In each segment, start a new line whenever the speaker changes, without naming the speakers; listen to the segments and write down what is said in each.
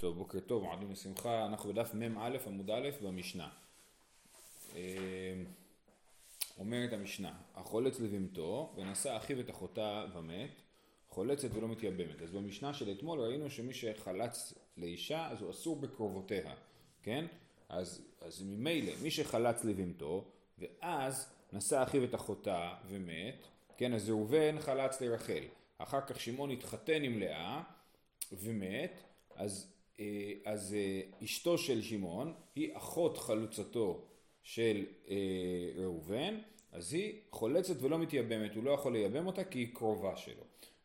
טוב, בוקר טוב, מועדים לשמחה, אנחנו בדף מ"א עמוד א' במשנה. אה, אומרת המשנה, החולץ לבהמתו ונשא אחיו את אחותה ומת, חולצת ולא מתייבמת. אז במשנה של אתמול ראינו שמי שחלץ לאישה אז הוא אסור בקרובותיה, כן? אז, אז ממילא מי שחלץ לבהמתו ואז נשא אחיו את אחותה ומת, כן? אז ראובן חלץ לרחל. אחר כך שמעון התחתן עם לאה ומת, אז אז אה, אשתו של שמעון היא אחות חלוצתו של אה, ראובן, אז היא חולצת ולא מתייבמת, הוא לא יכול לייבם אותה כי היא קרובה שלו.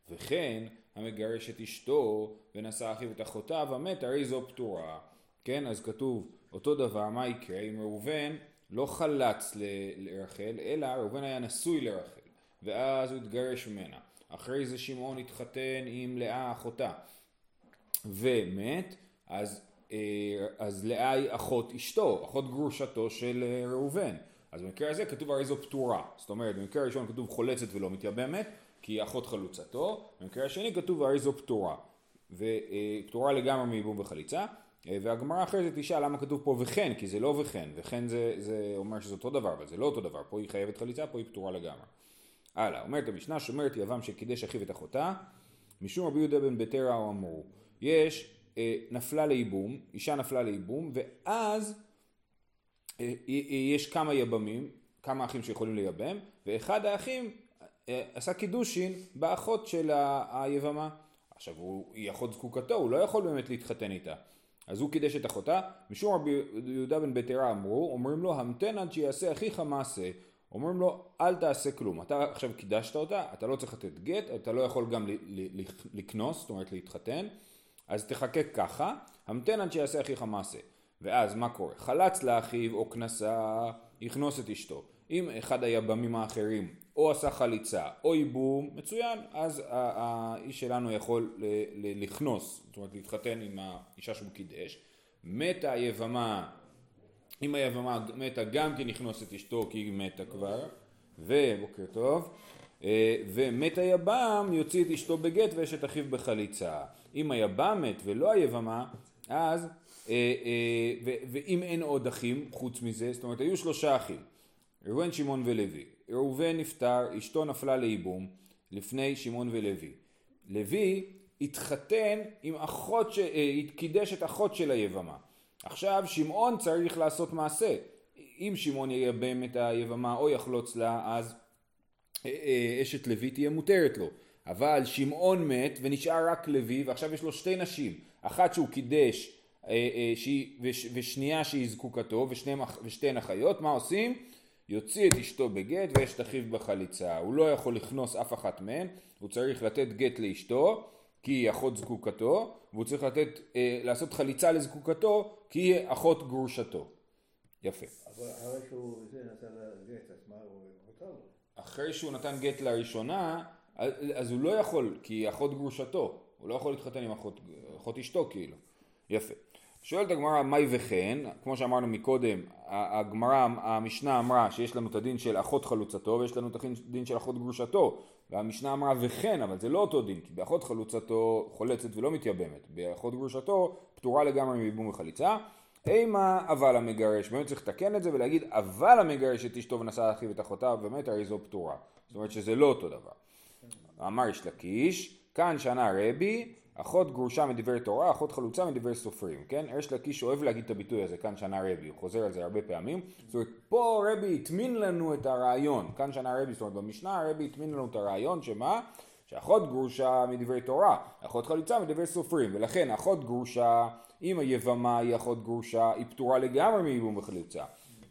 וכן המגרש את אשתו ונשא אחיו את אחותה ומת, הרי זו פטורה. כן, אז כתוב אותו דבר, מה יקרה אם ראובן לא חלץ לרחל, אלא ראובן היה נשוי לרחל, ואז הוא התגרש ממנה. אחרי זה שמעון התחתן עם לאה אחותה ומת, אז, אה, אז לאה היא אחות אשתו, אחות גרושתו של אה, ראובן. אז במקרה הזה כתוב הרי זו פטורה. זאת אומרת, במקרה הראשון כתוב חולצת ולא מתייבמת, כי היא אחות חלוצתו, במקרה השני כתוב הרי זו פטורה. ופטורה לגמרי מייבום וחליצה. אה, והגמרא אחרי זה תשאל למה כתוב פה וכן, כי זה לא וכן, וכן זה, זה אומר שזה אותו דבר, אבל זה לא אותו דבר, פה היא חייבת חליצה, פה היא פטורה לגמרי. הלאה, אומרת המשנה, שומרת יבם שקידש אחיו את אחותה, משום רבי יהודה בן בתירא אמרו, יש אה, נפלה לייבום, אישה נפלה לייבום, ואז אה, יש כמה יבמים, כמה אחים שיכולים לייבם, ואחד האחים אה, עשה קידושין באחות של היבמה. עכשיו הוא, היא אחות זקוקתו, הוא לא יכול באמת להתחתן איתה. אז הוא קידש את אחותה, משום רבי יהודה בן בתירא אמרו, אומרים לו המתן עד שיעשה אחיך מעשה, אומרים לו אל תעשה כלום, אתה עכשיו קידשת אותה, אתה לא צריך לתת גט, אתה לא יכול גם לקנוס, זאת אומרת להתחתן, אז תחכה ככה, המתן עד שיעשה אחיך מעשה. ואז מה קורה? חלץ לאחיו או כנסה, יכנוס את אשתו. אם אחד היבמים האחרים או עשה חליצה או ייבום, מצוין, אז האיש שלנו יכול לכנוס, זאת אומרת להתחתן עם האישה שהוא קידש. מתה היבמה, אם היבמה מתה גם כן יכנוס את אשתו כי היא מתה כבר, ובוקר טוב, אה, ומת היבם יוציא את אשתו בגט ואשת אחיו בחליצה. אם היבם מת ולא היבמה, אז, אה, אה, ואם אין עוד אחים חוץ מזה, זאת אומרת היו שלושה אחים, ראובן, שמעון ולוי. ראובן נפטר, אשתו נפלה לייבום לפני שמעון ולוי. לוי התחתן עם אחות, ש... קידש את אחות של היבמה. עכשיו שמעון צריך לעשות מעשה. אם שמעון ייבם את היבמה או יחלוץ לה, אז אה, אה, אשת לוי תהיה מותרת לו. אבל שמעון מת ונשאר רק לוי ועכשיו יש לו שתי נשים. אחת שהוא קידש אה, ושנייה שהיא זקוקתו ושתיהן אחיות, מה עושים? יוציא את אשתו בגט ואשת אחיו בחליצה. הוא לא יכול לכנוס אף אחת מהן, הוא צריך לתת גט לאשתו כי היא אחות זקוקתו, והוא צריך לתת, לעשות חליצה לזקוקתו כי היא אחות גרושתו. יפה.
אבל אחרי שהוא נתן לה גט, אז מה הוא מותר לו?
אחרי שהוא נתן גט לראשונה, אז הוא לא יכול, כי אחות גרושתו, הוא לא יכול להתחתן עם אחות, אחות אשתו כאילו. יפה. שואלת הגמרא מהי וכן, כמו שאמרנו מקודם, הגמרא, המשנה אמרה שיש לנו את הדין של אחות חלוצתו ויש לנו את הדין של אחות גרושתו והמשנה אמרה וכן, אבל זה לא אותו דין, כי באחות חלוצתו חולצת ולא מתייבמת, באחות גרושתו פטורה לגמרי מייבום וחליצה אימה אבל המגרש, באמת צריך לתקן את זה ולהגיד אבל המגרש את אשתו ונשא אחיו את אחותיו באמת הרי זו פטורה. זאת אומרת שזה לא אותו דבר. אמר יש לקיש, כאן שנה רבי, אחות גרושה מדברי תורה, אחות חלוצה מדברי סופרים, כן? יש לקיש אוהב להגיד את הביטוי הזה, כאן שנה רבי, הוא חוזר על זה הרבה פעמים. זאת אומרת, פה רבי הטמין לנו את הרעיון, כאן שנה רבי, זאת אומרת, במשנה רבי הטמין לנו את הרעיון, שמה? שאחות גרושה מדברי תורה, אחות חלוצה מדברי סופרים, ולכן אחות גרושה אם היבמה היא אחות גרושה, היא פטורה לגמרי מייבום וחליצה.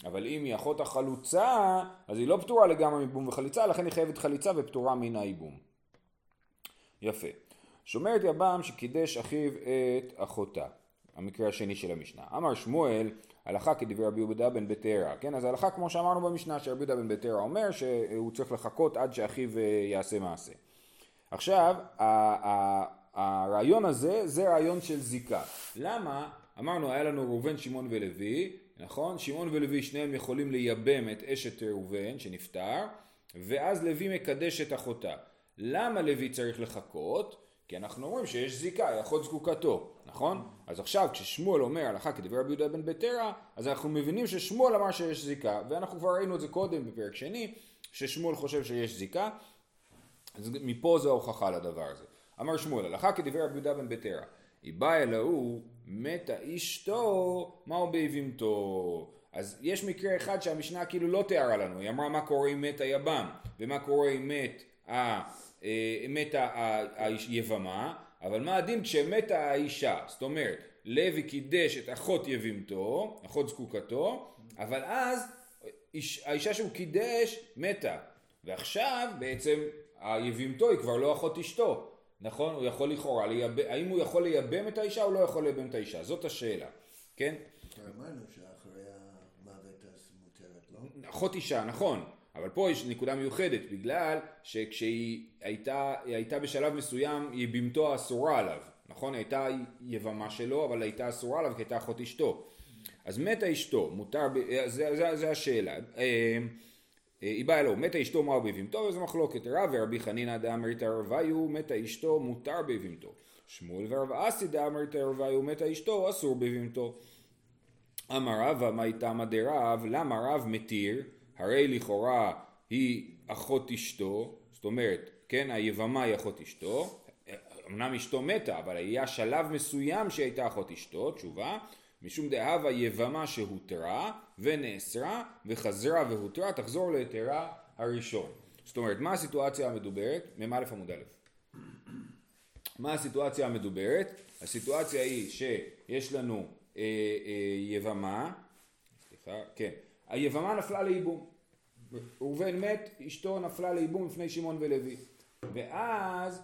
אבל אם היא אחות החלוצה, אז היא לא פטורה לגמרי מייבום וחליצה, לכן היא חייבת חליצה ופטורה מן הייבום. יפה. שומרת יבם שקידש אחיו את אחותה. המקרה השני של המשנה. אמר שמואל, הלכה כדברי רבי יהודה בן ביתרא, כן? אז הלכה כמו שאמרנו במשנה, שרבי יהודה בן ביתרא אומר שהוא צריך לחכות עד שאחיו אה, יעשה מעשה. עכשיו, הרעיון הזה זה רעיון של זיקה. למה? אמרנו היה לנו ראובן, שמעון ולוי, נכון? שמעון ולוי שניהם יכולים לייבם את אשת ראובן שנפטר, ואז לוי מקדש את אחותה. למה לוי צריך לחכות? כי אנחנו אומרים שיש זיקה, אחות זקוקתו, נכון? אז עכשיו כששמואל אומר הלכה כדבר רבי יהודה בן ביתרא, אז אנחנו מבינים ששמואל אמר שיש זיקה, ואנחנו כבר ראינו את זה קודם בפרק שני, ששמואל חושב שיש זיקה, אז מפה זו ההוכחה לדבר הזה. אמר שמואל, הלכה כדבר רבי יהודה בן באה אל ההוא, מתה אשתו, מהו באיבימתו. אז יש מקרה אחד שהמשנה כאילו לא תיארה לנו, היא אמרה מה קורה אם מת היבם, ומה קורה אם מת ה... אה, מתה היבמה, אבל מה הדין כשמתה האישה? זאת אומרת, לוי קידש את אחות יבימתו, אחות זקוקתו, אבל אז האישה שהוא קידש מתה, ועכשיו בעצם היבמתו היא כבר לא אחות אשתו, נכון? הוא יכול לכאורה, לייבם, האם הוא יכול לייבם את האישה או לא יכול לייבם את האישה? זאת השאלה, כן?
אמרנו שאחרי המוות אז מותרת, לא?
אחות אישה, נכון. אבל פה יש נקודה מיוחדת, בגלל שכשהיא הייתה, הייתה בשלב מסוים, היא יבמתו אסורה עליו, נכון? הייתה יבמה שלו, אבל הייתה אסורה עליו כי הייתה אחות אשתו. אז מתה אשתו, מותר, זה, זה, זה השאלה. אה, אה, היא באה אלוהו, מתה אשתו מהו בבימתו, וזו מחלוקת. רב ורבי חנינא דאמרית ערוויו, מתה אשתו, מותר בבימתו. שמואל ורב אסי דאמרית ערוויו, מתה אשתו, אסור בבימתו. אמר רבא, מה איתמא דרב, למה רב מתיר? הרי לכאורה היא אחות אשתו, זאת אומרת, כן, היבמה היא אחות אשתו, אמנם אשתו מתה, אבל היה שלב מסוים שהייתה אחות אשתו, תשובה, משום דהויא יבמה שהותרה ונאסרה וחזרה והותרה, תחזור להיתרה הראשון. זאת אומרת, מה הסיטואציה המדוברת? מ"א עמוד א'. מה הסיטואציה המדוברת? הסיטואציה היא שיש לנו אה, אה, יבמה, סליחה, כן, היבמה נפלה לייבום. ראובן מת, אשתו נפלה לייבום לפני שמעון ולוי. ואז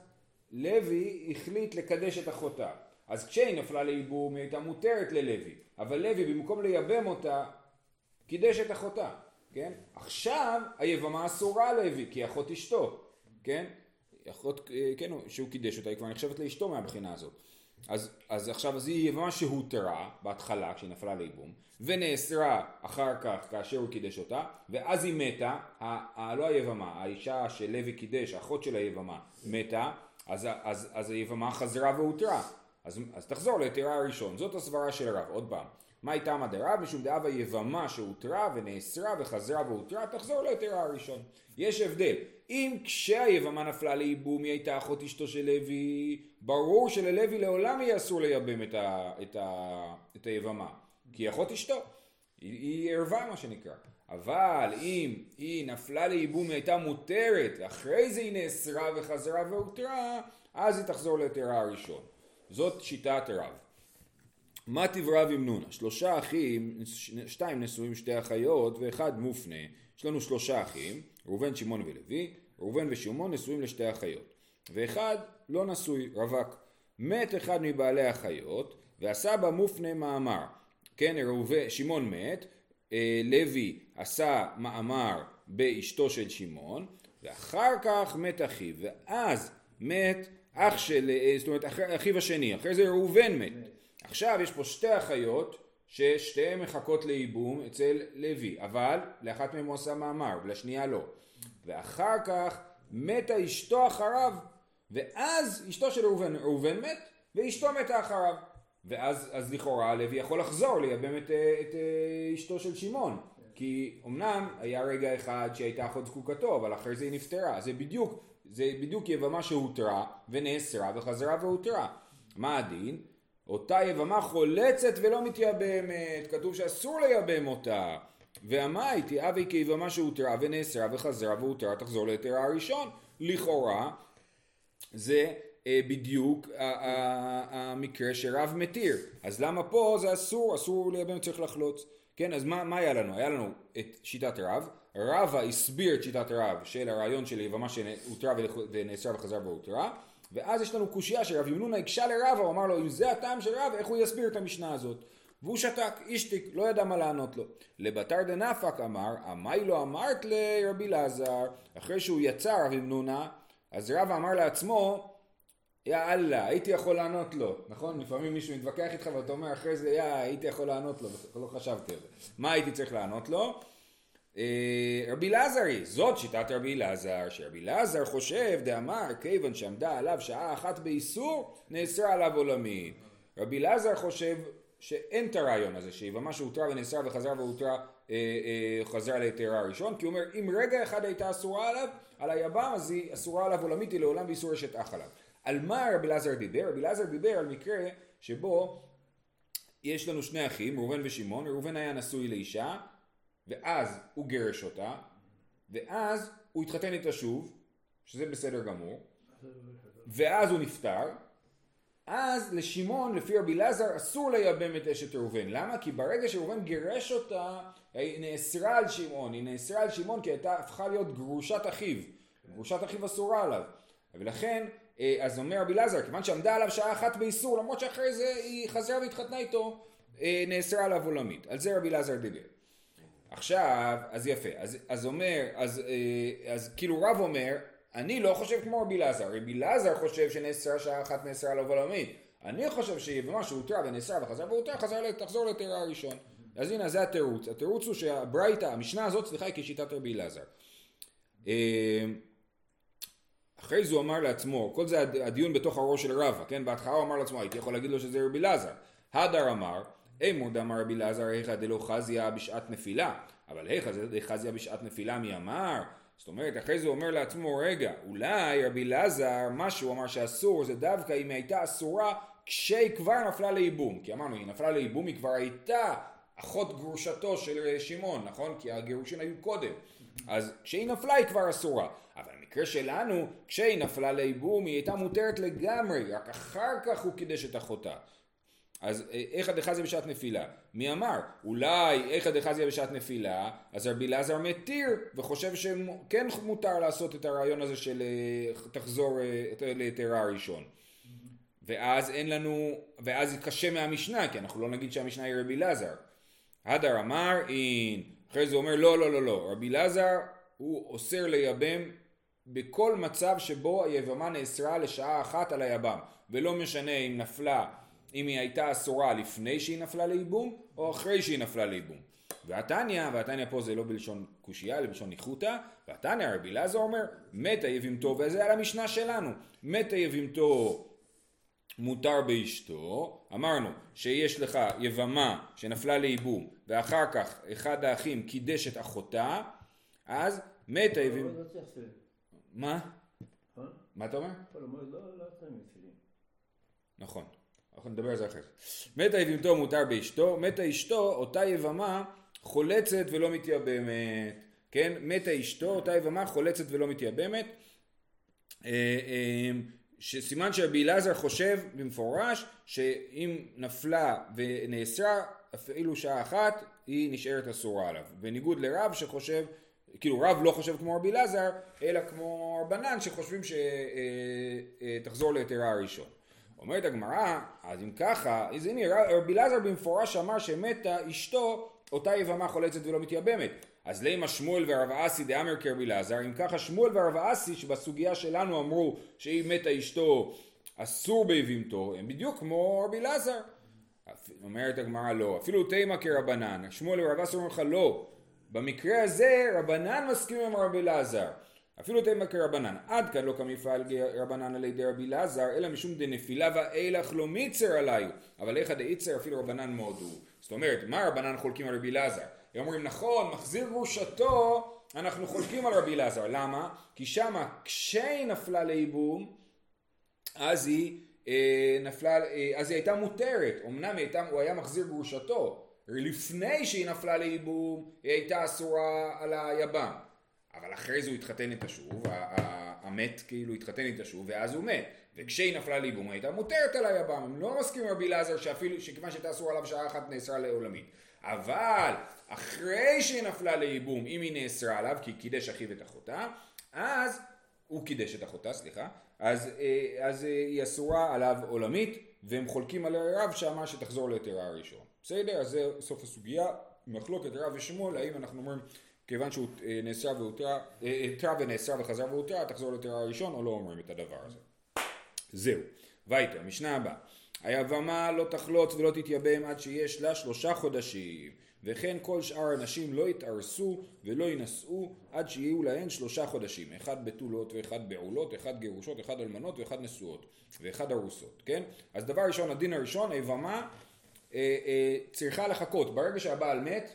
לוי החליט לקדש את אחותה. אז כשהיא נפלה לייבום היא הייתה מותרת ללוי. אבל לוי במקום לייבם אותה, קידש את אחותה. כן? עכשיו היבמה אסורה ללוי, כי אחות אשתו. כן? אחות, אה, כן, שהוא קידש אותה, היא כבר נחשבת לאשתו מהבחינה הזאת. אז, אז עכשיו אז היא יבמה שהותרה בהתחלה כשהיא נפלה לייבום ונאסרה אחר כך כאשר הוא קידש אותה ואז היא מתה, ה, ה, לא היבמה, האישה שלוי קידש, האחות של היבמה מתה. אז, אז, אז היבמה חזרה והותרה. אז, אז תחזור להיתרה הראשון, זאת הסברה של רב, עוד פעם מה הייתה דרב? משום דהויא יבמה שהותרה ונאסרה וחזרה והותרה תחזור להיתרה הראשון יש הבדל אם כשהיבמה נפלה לייבום היא הייתה אחות אשתו של לוי, ברור שללוי לעולם יהיה אסור לייבם את, ה, את, ה, את היבמה, כי היא אחות אשתו, היא, היא ערווה מה שנקרא. אבל אם היא נפלה לייבום היא הייתה מותרת, אחרי זה היא נאסרה וחזרה והותרה, אז היא תחזור ליתרה הראשון. זאת שיטת רב. מה תברב עם נונה? שלושה אחים, שתיים נשואים שתי אחיות ואחד מופנה. יש לנו שלושה אחים, ראובן, שמעון ולוי, ראובן ושמעון נשואים לשתי אחיות, ואחד לא נשוי, רווק. מת אחד מבעלי החיות, והסבא מופנה מאמר. כן, ראובן, שמעון מת, אה, לוי עשה מאמר באשתו של שמעון, ואחר כך מת אחיו, ואז מת אח של, אה, זאת אומרת אחיו השני, אחרי זה ראובן מת. עכשיו יש פה שתי אחיות ששתיהן מחכות לייבום אצל לוי, אבל לאחת מהן הוא עשה מאמר ולשנייה לא. ואחר כך מתה אשתו אחריו, ואז אשתו של ראובן, ראובן מת, ואשתו מתה אחריו. ואז אז לכאורה לוי יכול לחזור לייבם את, את אשתו של שמעון. כי אמנם היה רגע אחד שהייתה אחות זקוקתו, אבל אחרי זה היא נפטרה. זה בדיוק, זה בדיוק יבמה שהותרה ונאסרה וחזרה והותרה. מה הדין? אותה יבמה חולצת ולא מתייבמת, כתוב שאסור לייבם אותה. והמאי תהיה כיבמה שהותרה ונאסרה וחזרה והותרה תחזור להיתרה הראשון. לכאורה זה אה, בדיוק המקרה שרב מתיר. אז למה פה זה אסור, אסור לייבם צריך לחלוץ. כן, אז מה, מה היה לנו? היה לנו את שיטת רב, רבא הסביר את שיטת רב של הרעיון של יבמה שהותרה ונאסרה וחזרה והותרה ואז יש לנו קושייה שרב ימנונה הקשה לרבא, הוא אמר לו אם זה הטעם של רבא איך הוא יסביר את המשנה הזאת והוא שתק, אישתיק, לא ידע מה לענות לו. לבתר דנפק אמר, עמי לא אמרת לרבי אלעזר, אחרי שהוא יצא רב ימנונה, אז רבא אמר לעצמו, יא אללה, הייתי יכול לענות לו, נכון? לפעמים מישהו מתווכח איתך ואתה אומר אחרי זה, יא, הייתי יכול לענות לו, לא חשבתי על זה. מה הייתי צריך לענות לו? אה, רבי אלעזרי, זאת שיטת רבי אלעזר, שרבי אלעזר חושב, דאמר, כיוון שעמדה עליו שעה אחת באיסור, נאסרה עליו עולמי. רבי אלעזר חושב שאין את הרעיון הזה, שיבמה שהותרה ונאסרה וחזרה והותרה, אה, אה, חזרה להיתרה הראשון, כי הוא אומר אם רגע אחד הייתה אסורה עליו, על היבם אז היא אסורה עליו עולמית, היא לעולם באיסור אשת אח עליו. על מה רבי אלעזר דיבר? רבי אלעזר דיבר על מקרה שבו יש לנו שני אחים, ראובן ושמעון, ראובן היה נשוי לאישה, ואז הוא גירש אותה, ואז הוא התחתן איתה שוב, שזה בסדר גמור, ואז הוא נפטר, אז לשמעון, לפי רבי אלעזר, אסור לייבם את אשת ראובן. למה? כי ברגע שראובן גירש אותה, היא נאסרה על שמעון. היא נאסרה על שמעון כי הייתה הפכה להיות גרושת אחיו. גרושת אחיו אסורה עליו. ולכן, אה, אז אומר רבי אלעזר, כיוון שעמדה עליו שעה אחת באיסור, למרות שאחרי זה היא חזרה והתחתנה איתו, אה, נאסרה עליו עולמית. על זה רבי אלעזר דיבר. עכשיו, אז יפה, אז, אז אומר, אז, אה, אז כאילו רב אומר, אני לא חושב כמו רבי אלעזר, רבי אלעזר חושב שנאסרה שעה אחת נאסרה עליו עולמית. אני חושב שבמה שהותרה ונאסרה וחזרה והותרה, חזרה, תחזור לתרא הראשון. אז הנה, זה התירוץ. התירוץ הוא שהברייתא, המשנה הזאת, סליחה, היא כשיטת רבי אלעזר. אה, אחרי זה הוא אמר לעצמו, כל זה הדיון בתוך הראש של רבא, כן? בהתחלה הוא אמר לעצמו, הייתי יכול להגיד לו שזה רבי אלעזר. הדר אמר, אמור דאמר רבי אלעזר, היכא דלא חזיה בשעת נפילה. אבל היכא דחזיה בשעת נפילה מי אמר? זאת אומרת, אחרי זה הוא אומר לעצמו, רגע, אולי רבי אלעזר, מה שהוא אמר שאסור, זה דווקא אם היא הייתה אסורה כשהיא כבר נפלה לייבום. כי אמרנו, היא נפלה לייבום, היא כבר הייתה אחות גרושתו של שמעון, נכון? כי הגירושין היו קודם. אז כשהיא נפלה היא כבר אסורה. אבל במקרה שלנו, כשהיא נפלה לייבום היא הייתה מותרת לגמרי, רק אחר כך הוא קידש את אחותה. אז היכא דחזיא בשעת נפילה. מי אמר? אולי היכא דחזיא בשעת נפילה, אז רבי אלעזר מתיר וחושב שכן מותר לעשות את הרעיון הזה של אה, תחזור אה, להיתרה הראשון. ואז אין לנו, ואז קשה מהמשנה, כי אנחנו לא נגיד שהמשנה היא רבי אלעזר. הדר אמר, אין. אחרי זה הוא אומר, לא, לא, לא, לא. רבי אלעזר הוא אוסר לייבם בכל מצב שבו היבמה נאסרה לשעה אחת על היבם. ולא משנה אם נפלה אם היא הייתה אסורה לפני שהיא נפלה לייבום או אחרי שהיא נפלה לייבום. והתניא, והתניא פה זה לא בלשון קושייה, אלא בלשון ניחותא, והתניא רבי אלעזר אומר, מתה יבימתו, וזה על המשנה שלנו, מתה יבימתו מותר באשתו, אמרנו שיש לך יבמה שנפלה לייבום ואחר כך אחד האחים קידש את אחותה, אז מתה יבימתו... מה? מה אתה אומר? נכון. אנחנו נדבר על זה אחרי זה. מתה יבימתו מותר באשתו, מתה אשתו, אותה יבמה חולצת ולא מתייבמת. כן? מתה אשתו, אותה יבמה חולצת ולא מתייבמת. אה, אה, שסימן שרבי אלעזר חושב במפורש שאם נפלה ונאסרה אפילו שעה אחת היא נשארת אסורה עליו. בניגוד לרב שחושב, כאילו רב לא חושב כמו רבי אלעזר אלא כמו רבנן שחושבים שתחזור אה, להיתרה הראשון. אומרת הגמרא, אז אם ככה, אז הנה רבי אלעזר במפורש אמר שמתה אשתו אותה יבמה חולצת ולא מתייבמת. אז לימה שמואל ורב אסי דאמר כרבי אלעזר, אם ככה שמואל ורב אסי שבסוגיה שלנו אמרו שאם מתה אשתו אסור ביבימתו, הם בדיוק כמו רבי אלעזר. אומרת הגמרא לא, אפילו תימה כרבנן, שמואל ורב אסי אומרים לך לא, במקרה הזה רבנן מסכים עם רבי אלעזר. אפילו תימא כרבנן. עד כאן לא כמפעל רבנן עליה דרבי אלעזר, אלא משום דנפילה ואילך לא מיתסר עליו. אבל היכא דאיתסר אפילו רבנן מודו. זאת אומרת, מה רבנן חולקים על רבי אלעזר? הם אומרים נכון, מחזיר גרושתו, אנחנו חולקים על רבי אלעזר. למה? כי שמה כשהיא נפלה לייבום, אז היא אה, נפלה, אה, אז היא הייתה מותרת. אמנם הייתה, הוא היה מחזיר גרושתו. לפני שהיא נפלה לייבום, היא הייתה אסורה על היבם. אבל אחרי זה הוא התחתן איתה שוב, המת כאילו התחתן איתה שוב, ואז הוא מת. וכשהיא נפלה לאיבום הייתה מותרת על היבם, הם לא מסכימים רבי אלעזר שאפילו, שכיוון אסורה עליו שעה אחת נאסרה לעולמית. אבל אחרי שהיא נפלה לייבום, אם היא נאסרה עליו, כי קידש אחיו את אחותה, אז הוא קידש את אחותה, סליחה, אז, אה, אז אה, היא אסורה עליו עולמית, והם חולקים על הרב שאמר שתחזור ליתרה הראשון. בסדר? אז זה סוף הסוגיה, מחלוקת רב ושמואל, האם אנחנו אומרים כיוון שהוא אה, נאסר והותרה, התרה אה, ונאסר וחזר והותרה, תחזור לתרה הראשון או לא אומרים את הדבר הזה. זהו. וייטר, משנה הבאה. היבמה לא תחלוץ ולא תתייבם עד שיש לה שלושה חודשים. וכן כל שאר הנשים לא יתארסו ולא יינשאו עד שיהיו להן שלושה חודשים, אחד בתולות ואחד בעולות, אחד גירושות, אחד אלמנות ואחד נשואות, ואחד ארוסות, כן? אז דבר ראשון, הדין הראשון, היבמה אה, אה, צריכה לחכות, ברגע שהבעל מת,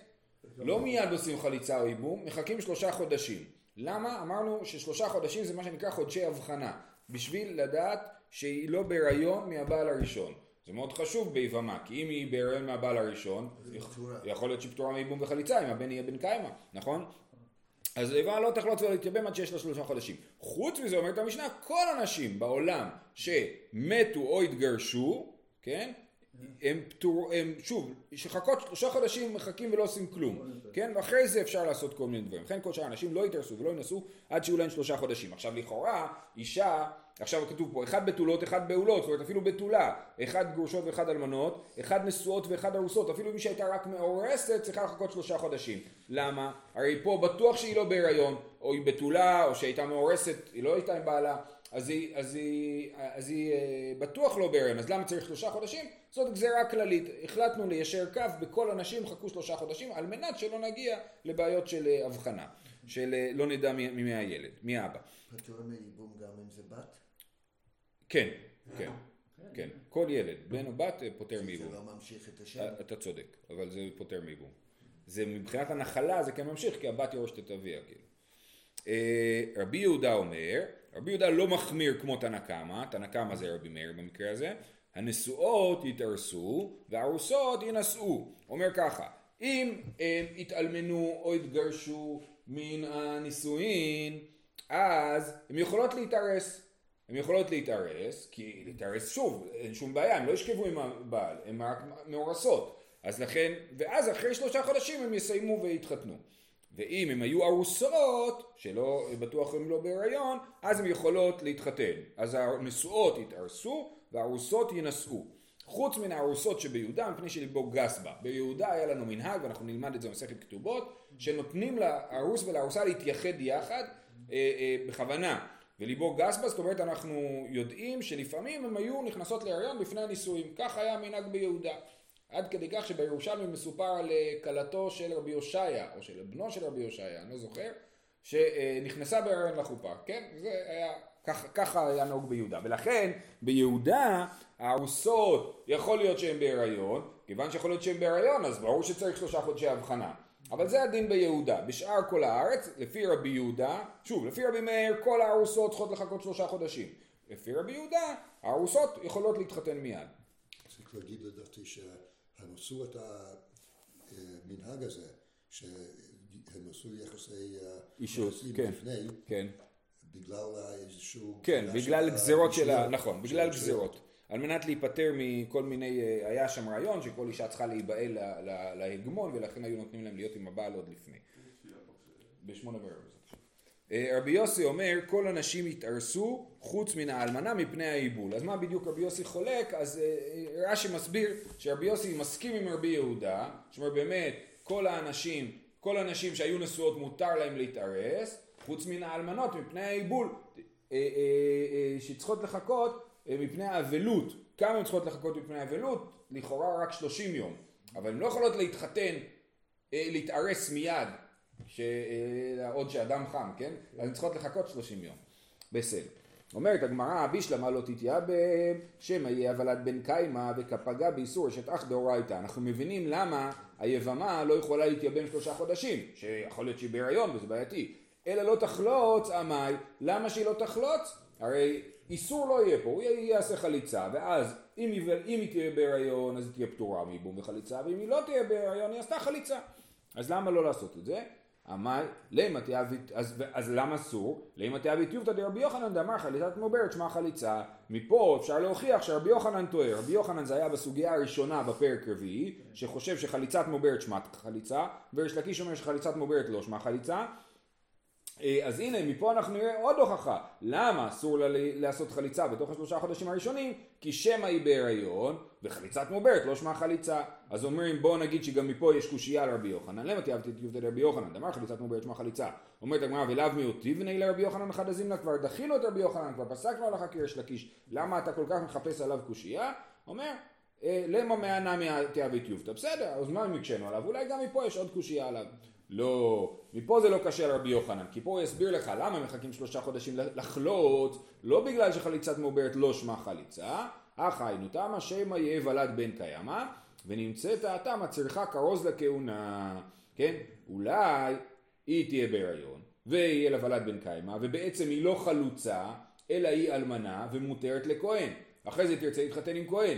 לא מיד עושים חליצה או ייבום, מחכים שלושה חודשים. למה? אמרנו ששלושה חודשים זה מה שנקרא חודשי הבחנה, בשביל לדעת שהיא לא בהיריון מהבעל הראשון. זה מאוד חשוב ביבמה, כי אם היא בהיריון מהבעל הראשון. יכול להיות שהיא פטורה מייבום וחליצה, אם הבן יהיה בן קיימא, נכון? אז היבמה לא תחלוץ ולא להתייבם עד שיש לה שלושה חודשים. חוץ מזה אומרת המשנה, כל הנשים בעולם שמתו או התגרשו, כן? הם פטור, הם שוב, שחכות שלושה חודשים מחכים ולא עושים כלום, כן? ואחרי זה אפשר לעשות כל מיני דברים. לכן כל שאר האנשים לא יתארסו ולא ינסו עד שיהיו להם שלושה חודשים. עכשיו לכאורה, אישה, עכשיו כתוב פה, אחד בתולות, אחד בעולות, זאת אומרת אפילו בתולה, אחד גרושות ואחד אלמנות, אחד נשואות ואחד ארוסות, אפילו מי שהייתה רק מאורסת צריכה לחכות שלושה חודשים. למה? הרי פה בטוח שהיא לא בהיריון, או היא בתולה, או שהייתה מאורסת, היא לא הייתה עם בעלה. אז היא, אז היא, אז היא אה, בטוח לא בהיריון, אז למה צריך שלושה חודשים? זאת גזירה כללית. החלטנו ליישר קו בכל הנשים חכו שלושה חודשים על מנת שלא נגיע לבעיות של אה, הבחנה, של אה, לא נדע מי, מי הילד, מי האבא.
פטור מייבום גם אם זה בת?
כן, כן, כן. כל ילד, בן או בת, פוטר
זה
מייבום.
לא ממשיך את השם?
אתה צודק, אבל זה פוטר מייבום. זה מבחינת הנחלה זה כן ממשיך, כי הבת יורשת את אביה, כאילו. אה, רבי יהודה אומר, רבי יהודה לא מחמיר כמו תנא קמא, תנא קמא זה רבי מאיר במקרה הזה, הנשואות יתארסו והארוסות יינשאו. אומר ככה, אם הם יתאלמנו או יתגרשו מן הנישואין, אז הן יכולות להתארס. הן יכולות להתארס, כי להתארס שוב, אין שום בעיה, הן לא ישכבו עם הבעל, הן רק מאורסות. אז לכן, ואז אחרי שלושה חודשים הם יסיימו ויתחתנו. ואם הן היו ארוסות, שלא בטוח הן לא בהיריון, אז הן יכולות להתחתן. אז הנשואות יתארסו והארוסות יינשאו. חוץ מן הארוסות שביהודה, מפני שליבו גס בה. ביהודה היה לנו מנהג, ואנחנו נלמד את זה במסכת כתובות, שנותנים לארוס ולארוסה להתייחד יחד אה, אה, בכוונה. וליבו גס בה, זאת אומרת אנחנו יודעים שלפעמים הם היו נכנסות להריון לפני הנישואים. כך היה המנהג ביהודה. עד כדי כך שבירושלמי מסופר על אה, כלתו של רבי הושעיה, או של בנו של רבי הושעיה, אני לא זוכר, שנכנסה בהריון לחופה, כן? זה היה, ככה, ככה היה נהוג ביהודה. ולכן ביהודה הארוסות יכול להיות שהן בהיריון, כיוון שיכול להיות שהן בהיריון אז ברור שצריך שלושה חודשי הבחנה. אבל זה הדין ביהודה. בשאר כל הארץ, לפי רבי יהודה, שוב, לפי רבי מאיר, כל הארוסות צריכות לחכות שלושה חודשים. לפי רבי יהודה, הארוסות יכולות להתחתן מיד.
צריך להגיד לדעתי שהם עשו את המנהג הזה, שהם עשו יחסי אה,
אישות, כן.
לפני,
כן.
בגלל איזשהו...
כן, בגלל גזירות של ה... נכון, בגלל. גזירות. על מנת להיפטר מכל מיני, אה, היה שם רעיון שכל אישה צריכה להיבעל לה- לה- להגמון ולכן היו נותנים להם להיות עם הבעל עוד לפני. בשמונה בערב. אה, רבי יוסי אומר כל הנשים יתארסו חוץ מן האלמנה מפני העיבול. אז מה בדיוק רבי יוסי חולק? אז אה, אה, רש"י מסביר שרבי יוסי מסכים עם רבי יהודה, שאומר באמת כל האנשים, כל הנשים שהיו נשואות מותר להם להתארס, חוץ מן האלמנות מפני העיבול, שצריכות לחכות מפני האבלות. כמה הן צריכות לחכות מפני האבלות? לכאורה רק 30 יום. אבל הן לא יכולות להתחתן, להתארס מיד, עוד שאדם חם, כן? אז הן צריכות לחכות 30 יום. בסדר. אומרת הגמרא, בישלמה לא תתייבם, שמא יהיה הבלת בן קיימא וכפגה באיסור אשת אח דאורייתא. אנחנו מבינים למה היבמה לא יכולה להתייבם שלושה חודשים, שיכול להיות שהיא בהיריון וזה בעייתי. אלא לא תחלוץ, עמי, למה שהיא לא תחלוץ? הרי איסור לא יהיה פה, הוא יעשה חליצה, ואז אם היא, אם היא תהיה בהיריון אז היא תהיה פטורה מייבום וחליצה, ואם היא לא תהיה בהיריון היא עשתה חליצה. אז למה לא לעשות את זה? עמי, למה תיאבית, אז, אז למה אסור? למה תיאבית יובטא דרבי יוחנן דאמר חליצת מעוברת שמה חליצה. מפה אפשר להוכיח שרבי יוחנן טועה. רבי יוחנן זה היה בסוגיה הראשונה בפרק רביעי, שחושב שחליצת מעוברת שמה חליצה, וריש לקיש אומר שחליצת מעוברת לא שמה חליצה. אה, אז הנה, מפה אנחנו נראה עוד הוכחה. למה אסור לה לעשות חליצה בתוך השלושה חודשים הראשונים? כי שמא היא בהיריון, וחליצת מעוברת לא שמה חליצה. אז אומרים, בואו נגיד שגם מפה יש קושייה לרבי יוחנן. למה תיאבתי את יובטא לרבי יוחנן? דאמר חליצת מעוברת שמה חליצה. אומרת הגמרא, ולאו מיעוטי בני לרבי יוחנן אחד הזימנה, כבר דחינו את רבי יוחנן, כבר פסקנו הלכה כריש לקיש. למה אתה כל כך מחפש עליו קושייה? אומר, אה, למה מענה מהתיאבית יופתא, בסדר, אז מה אם הקשינו עליו? אולי גם מפה יש עוד קושייה עליו. לא, מפה זה לא קשה לרבי יוחנן, כי פה הוא יסביר לך למה מחכים שלושה חודשים לחלוץ, לא בגלל שחליצת מעוברת לא שמה חליצה, אך היינו תמה שמא יהיה ולד בן קיימא, ונמצאת התמה צריכה כרוז לכהונה, כן? אולי היא תהיה בהיריון, ויהיה לה ולד בן קיימא, ובעצם היא לא חלוצה, אלא היא אלמנה ומותרת לכהן. אחרי זה תרצה להתחתן עם כהן,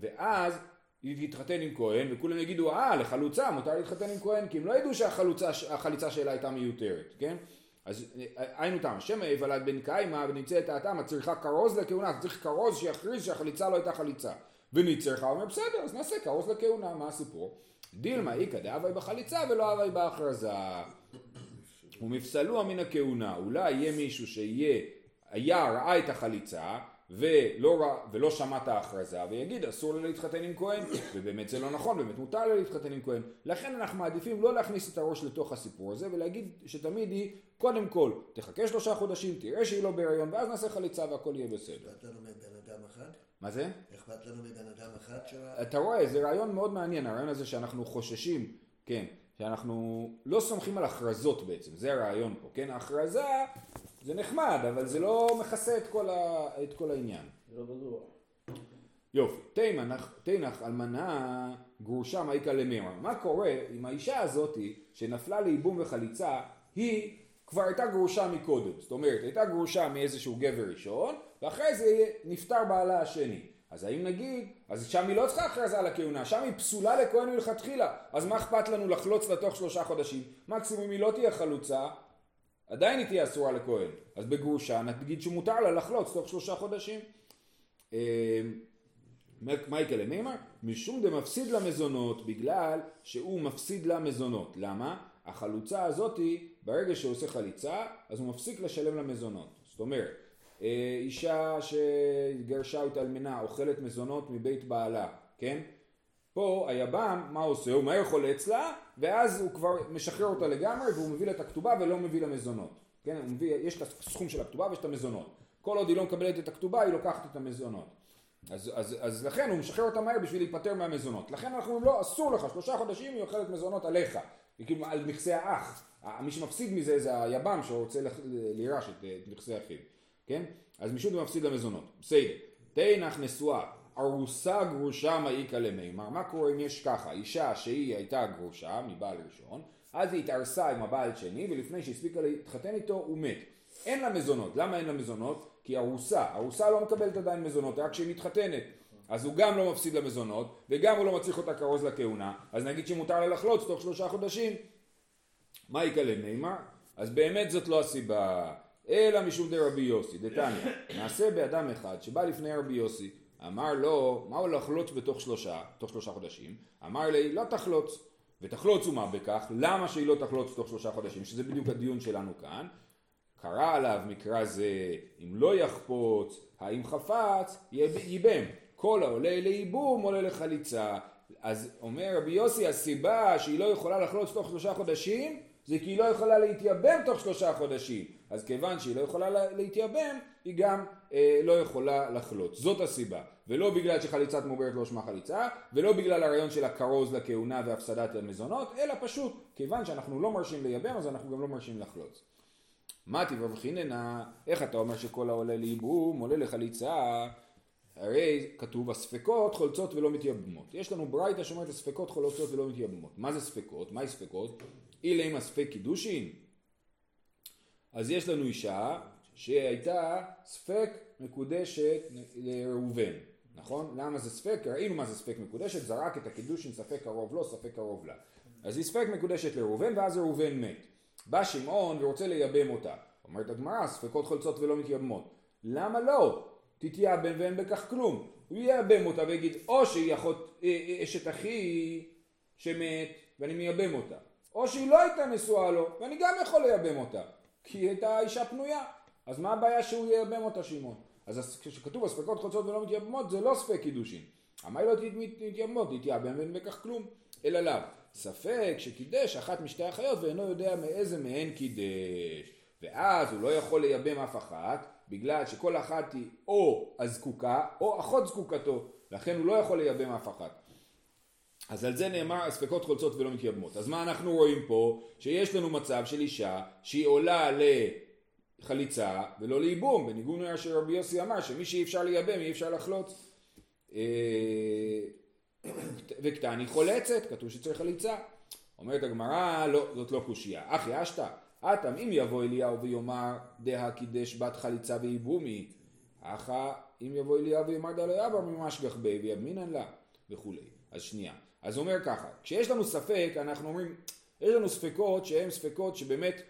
ואז היא תתחתן עם כהן, וכולם יגידו, אה, לחלוצה מותר להתחתן עם כהן, כי הם לא ידעו שהחליצה שלה הייתה מיותרת, כן? אז היינו תם, שמא יוולד בן קיימא ונמצאת האטם, צריכה כרוז לכהונה, צריך כרוז שיכריז שהחליצה לא הייתה חליצה. ונצרכה, אומר בסדר, אז נעשה כרוז לכהונה, מה הסיפור? דילמה איכא דאבי בחליצה ולא אבי בהכרזה. ומפסלוה מן הכהונה, אולי יהיה מישהו שיהיה, היה, ראה את החליצה, ולא, ולא שמע את ההכרזה ויגיד אסור לו להתחתן עם כהן ובאמת זה לא נכון, באמת מותר לו להתחתן עם כהן לכן אנחנו מעדיפים לא להכניס את הראש לתוך הסיפור הזה ולהגיד שתמיד היא קודם כל תחכה שלושה חודשים תראה שהיא לא בהריון ואז נעשה חליצה והכל יהיה בסדר.
אכפת לנו מבן אדם אחד?
מה זה?
אכפת לנו מבן אדם אחד של
אתה רואה זה רעיון מאוד מעניין הרעיון הזה שאנחנו חוששים כן שאנחנו לא סומכים על הכרזות בעצם זה הרעיון פה כן ההכרזה זה נחמד, אבל זה לא מכסה את כל, ה, את כל העניין.
לא בטוח.
יופי, תנח, תנח אלמנה גרושה מעיקה למימר. מה קורה עם האישה הזאתי שנפלה לייבום וחליצה, היא כבר הייתה גרושה מקודם. זאת אומרת, הייתה גרושה מאיזשהו גבר ראשון, ואחרי זה נפטר בעלה השני. אז האם נגיד, אז שם היא לא צריכה הכרזה על הכהונה, שם היא פסולה לכהן מלכתחילה, אז מה אכפת לנו לחלוץ לתוך שלושה חודשים? מקסימום היא לא תהיה חלוצה, עדיין היא תהיה אסורה לכהן. אז בגרושה נגיד שמותר לה לחלוץ תוך שלושה חודשים. אה, מה יקרה למימר? משום דמפסיד למזונות בגלל שהוא מפסיד למזונות. למה? החלוצה הזאתי ברגע שהוא עושה חליצה אז הוא מפסיק לשלם למזונות. זאת אומרת אישה שגרשה את אלמנה אוכלת מזונות מבית בעלה, כן? פה היב"ם, מה עושה? הוא מהר חולץ לה, ואז הוא כבר משחרר אותה לגמרי, והוא מביא לה את הכתובה ולא מביא לה מזונות. כן, הוא מביא, יש את הסכום של הכתובה ויש את המזונות. כל עוד היא לא מקבלת את הכתובה, היא לוקחת את המזונות. אז, אז, אז לכן הוא משחרר אותה מהר בשביל להיפטר מהמזונות. לכן אנחנו אומרים לא, אסור לך, שלושה חודשים היא אוכלת מזונות עליך. היא כאילו על נכסי האח. מי שמפסיד מזה זה היב"ם שרוצה לירש את, את נכסי אחיו. כן? אז משום זה מפסיד למזונות. בסדר. תנח נשואה. ארוסה גרושה מעיקה למימר, מה קורה אם יש ככה, אישה שהיא הייתה גרושה מבעל ראשון, אז היא התארסה עם הבעל שני ולפני שהספיקה להתחתן איתו הוא מת. אין לה מזונות, למה אין לה מזונות? כי ארוסה, ארוסה לא מקבלת עדיין מזונות רק כשהיא מתחתנת. אז הוא גם לא מפסיד למזונות וגם הוא לא מצליח אותה כרוז לכהונה, אז נגיד שמותר לה לחלוץ תוך שלושה חודשים. מה יקלה מימר? אז באמת זאת לא הסיבה, אלא משום דרבי יוסי, דתניא, נעשה באדם אחד שבא לפני רבי יוסי אמר לו, מה הוא לחלוץ בתוך שלושה, תוך שלושה חודשים? אמר לי, לא תחלוץ. ותחלוץ ומה בכך? למה שהיא לא תחלוץ תוך שלושה חודשים? שזה בדיוק הדיון שלנו כאן. קרא עליו מקרא זה, אם לא יחפוץ, האם חפץ, ייבם. כל העולה לייבום עולה לחליצה. אז אומר רבי יוסי, הסיבה שהיא לא יכולה לחלוץ תוך שלושה חודשים, זה כי היא לא יכולה להתייבם תוך שלושה חודשים. אז כיוון שהיא לא יכולה להתייבם, היא גם אה, לא יכולה לחלוץ. זאת הסיבה. ולא בגלל שחליצת מעוברת לא שמה חליצה, ולא בגלל הרעיון של הכרוז לכהונה והפסדת המזונות, אלא פשוט כיוון שאנחנו לא מרשים לייבם, אז אנחנו גם לא מרשים לחלוץ. מה תברב חיננה, איך אתה אומר שכל העולה לייבום עולה לחליצה? הרי כתוב הספקות חולצות ולא מתייבמות. יש לנו ברייתא שאומרת הספקות חולצות ולא מתייבמות. מה זה ספקות? מהי ספקות? אילי הספק קידושין? אז יש לנו אישה שהייתה ספק מקודשת לראובן, נכון? למה זה ספק? ראינו מה זה ספק מקודשת, זרק את הקידושין ספק קרוב לו, ספק קרוב לה. אז היא ספק מקודשת לראובן ואז ראובן מת. בא שמעון ורוצה לייבם אותה. אומרת הגמרא, ספקות חולצות ולא מתייבמות. למה לא? תתייבם ואין בכך כלום. הוא ייבם אותה ויגיד או שהיא אחות, אה, אה, אשת אחי שמת ואני מייבם אותה. או שהיא לא הייתה נשואה לו ואני גם יכול לייבם אותה. כי היא הייתה אישה פנויה. אז מה הבעיה שהוא ייבם אותה שמעון? אז כשכתוב הספקות חוצות ולא מתייבמות זה לא ספק קידושין. אמר לא מתייבמות, תתייבם ואין בכך כלום. אלא לאו. ספק שקידש אחת משתי אחיות ואינו יודע מאיזה מהן קידש. ואז הוא לא יכול לייבם אף אחת, בגלל שכל אחת היא או הזקוקה או אחות זקוקתו. לכן הוא לא יכול לייבם אף אחת. אז על זה נאמר הספקות חולצות ולא מתייבמות. אז מה אנחנו רואים פה? שיש לנו מצב של אישה שהיא עולה לחליצה ולא לייבום, בניגוד למה שרבי יוסי אמר שמי שאי אפשר לייבם אי אפשר לחלוץ. אה, וקתני חולצת, כתוב שצריך חליצה. אומרת הגמרא, לא, זאת לא קושייה. אחי אשתא, אטם אם יבוא אליהו ויאמר דהא קידש בת חליצה וייבומי, אחא אם יבוא אליהו ויאמר דלא יבר ממשגח בי ויאמינן לה וכולי. אז שנייה. אז אומר ככה, כשיש לנו ספק, אנחנו אומרים, יש לנו ספקות שהן ספקות שבאמת,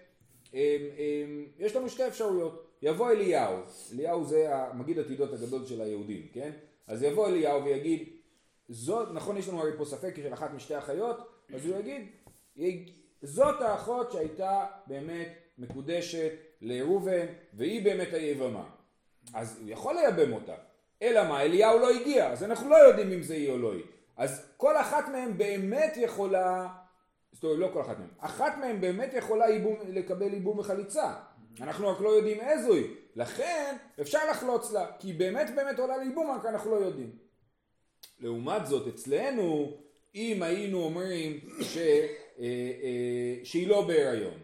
הם, הם, יש לנו שתי אפשרויות. יבוא אליהו, אליהו זה המגיד עתידות הגדול של היהודים, כן? אז יבוא אליהו ויגיד, זאת, נכון יש לנו הרי פה ספק של אחת משתי אחיות, אז הוא יגיד, זאת האחות שהייתה באמת מקודשת לראובן, והיא באמת היבמה. אז הוא יכול לייבם אותה. אלא מה, אליהו לא הגיע, אז אנחנו לא יודעים אם זה היא או לא היא. אז כל אחת מהן באמת יכולה, זאת אומרת לא כל אחת מהן, אחת מהן באמת יכולה איבום, לקבל איבום וחליצה. אנחנו רק לא יודעים איזו היא. לכן אפשר לחלוץ לה, כי היא באמת באמת עולה לאיבום, רק אנחנו לא יודעים. לעומת זאת, אצלנו, אם היינו אומרים ש, אה, אה, שהיא לא בהיריון,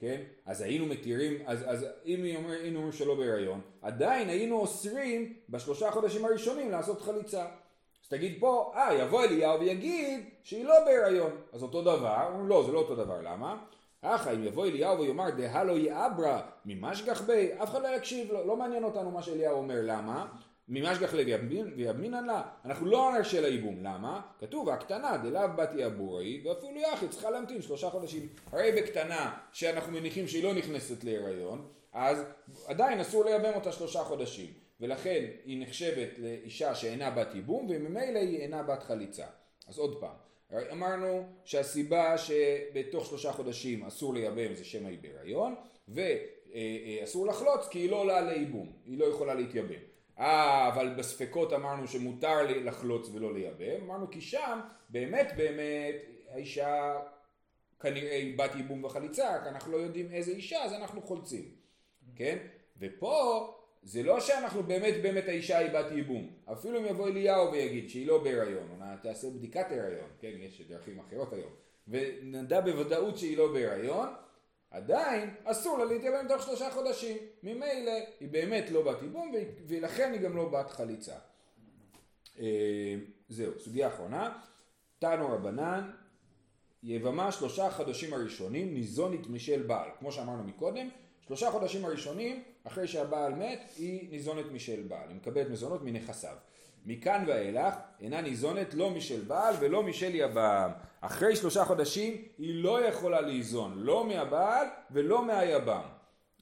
כן? אז היינו מתירים, אז, אז אם היינו אומרים שלא בהיריון, עדיין היינו אוסרים בשלושה חודשים הראשונים לעשות חליצה. אז תגיד פה, אה, יבוא אליהו ויגיד שהיא לא בהיריון. אז אותו דבר, אומרים לא, זה לא אותו דבר, למה? אחא אם יבוא אליהו ויאמר דהלו יאברה ממשגח בי, אף אחד לא יקשיב, לא, לא מעניין אותנו מה שאליהו אומר, למה? ממשגח לב ויאמינן לה, אנחנו לא נרשה לה ייבום, למה? כתוב הקטנה דלאו בת יעבורי ואפילו יחי צריכה להמתין שלושה חודשים. הרי בקטנה שאנחנו מניחים שהיא לא נכנסת להיריון, אז עדיין אסור לייבם אותה שלושה חודשים. ולכן היא נחשבת לאישה שאינה בת ייבום וממילא היא אינה בת חליצה. אז עוד פעם, אמרנו שהסיבה שבתוך שלושה חודשים אסור לייבם זה שמא היא בהיריון ואסור לחלוץ כי היא לא עולה לייבום, היא לא יכולה להתייבם. אה, אבל בספקות אמרנו שמותר לחלוץ ולא לייבם, אמרנו כי שם באמת באמת האישה כנראה היא בת ייבום וחליצה, כי אנחנו לא יודעים איזה אישה אז אנחנו חולצים, כן? ופה זה לא שאנחנו באמת באמת האישה היא בת ייבום. אפילו אם יבוא אליהו ויגיד שהיא לא בהיריון, או תעשה בדיקת הריון, כן, יש דרכים אחרות היום, ונדע בוודאות שהיא לא בהיריון, עדיין אסור לה להתייבם תוך שלושה חודשים. ממילא היא באמת לא בת ייבום, ולכן היא גם לא בת חליצה. אה, זהו, סוגיה אחרונה. תנו רבנן, יבמה שלושה חודשים הראשונים ניזונית משל בעל. כמו שאמרנו מקודם, שלושה חודשים הראשונים, אחרי שהבעל מת, היא ניזונת משל בעל, היא מקבלת מזונות מנכסיו. מכאן ואילך אינה ניזונת לא משל בעל ולא משל יבם. אחרי שלושה חודשים היא לא יכולה ליזון לא מהבעל ולא מהיבם.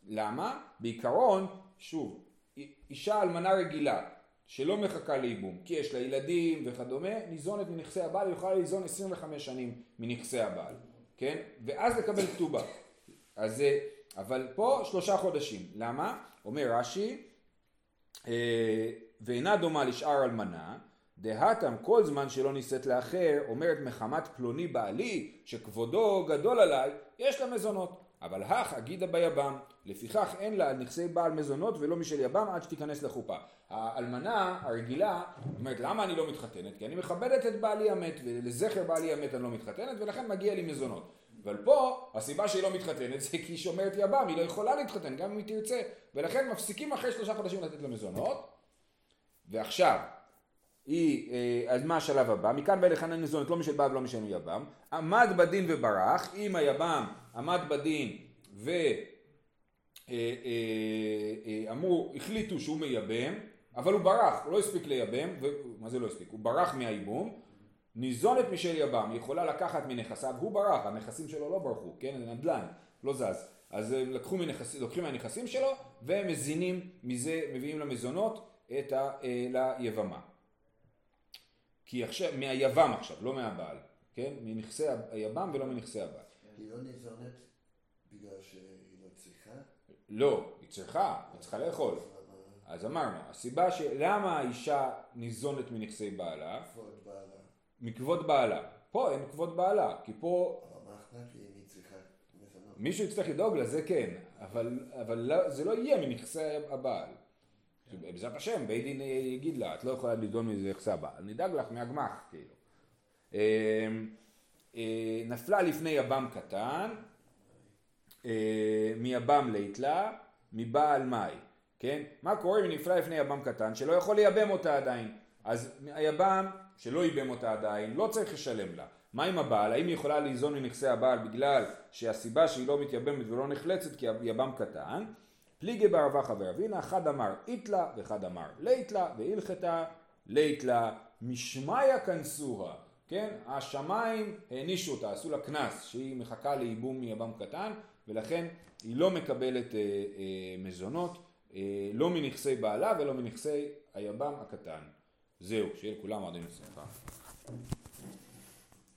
למה? בעיקרון, שוב, אישה אלמנה רגילה שלא מחכה לייבום, כי יש לה ילדים וכדומה, ניזונת מנכסי הבעל, היא יכולה ליזון 25 שנים מנכסי הבעל, כן? ואז לקבל כתובה. אז אבל פה שלושה חודשים. למה? אומר רש"י, אה, ואינה דומה לשאר אלמנה, דהתם כל זמן שלא נישאת לאחר, אומרת מחמת פלוני בעלי, שכבודו גדול עליי, יש לה מזונות. אבל הך אגידה ביבם, לפיכך אין לה על נכסי בעל מזונות ולא משל יבם עד שתיכנס לחופה. האלמנה הרגילה אומרת למה אני לא מתחתנת? כי אני מכבדת את בעלי המת ולזכר בעלי המת אני לא מתחתנת ולכן מגיע לי מזונות. אבל פה הסיבה שהיא לא מתחתנת זה כי היא שומרת יבם, היא לא יכולה להתחתן גם אם היא תרצה ולכן מפסיקים אחרי שלושה חודשים לתת לה מזונות ועכשיו היא, אה, אז מה השלב הבא? מכאן ואילך אין מזונות לא משל בעל ולא משל יבם עמד בדין וברח אם היבם עמד בדין ו... אה, אה, אמרו, החליטו שהוא מייבם, אבל הוא ברח, הוא לא הספיק לייבם, מה זה לא הספיק? הוא ברח מהייבום, ניזונת משל יבם, היא יכולה לקחת מנכסיו, הוא ברח, הנכסים שלו לא ברחו, כן, זה נדל"ן, לא זז. אז הם לקחו מנכס, לוקחים מהנכסים שלו ומזינים מזה, מביאים למזונות את ה, אה, ליבמה. כי עכשיו, מהיבם עכשיו, לא מהבעל, כן? מנכסי היבם ולא מנכסי הבעל.
היא לא ניזונת בגלל שהיא לא צריכה?
לא, היא צריכה, היא צריכה לאכול. אז אמרנו, הסיבה של למה האישה ניזונת מנכסי בעלה,
בעלה.
מכבוד בעלה. פה אין כבוד בעלה, כי פה
אבל מה אכפת לי אם היא צריכה?
מישהו יצטרך לדאוג לזה כן, אבל, אבל לא, זה לא יהיה מנכסי הבעל. בעזרת השם, בית דין יגיד לה, את לא יכולה לדון מזה נכסי הבעל, נדאג לך מהגמ"ח, כאילו. אה, אה, נפלה לפני יבם קטן, אה, מיבם ליתלה, מבעל מאי, כן? מה קורה אם נפלה לפני יבם קטן שלא יכול לייבם אותה עדיין? אז היבם שלא ייבם אותה עדיין לא צריך לשלם לה. מה עם הבעל? האם היא יכולה ליזון מנכסי הבעל בגלל שהסיבה שהיא לא מתייבמת ולא נחלצת כי יבם קטן? פליגי ברבחה ורבינה, אחד אמר איתלה ואחד אמר ליתלה והלכתה ליתלה משמיא כנסוה, כן? השמיים הענישו אותה, עשו לה קנס שהיא מחכה לייבום מיבם קטן ולכן היא לא מקבלת אה, אה, מזונות, אה, לא מנכסי בעלה ולא מנכסי היבם הקטן. זהו, שיהיה לכולם עד אין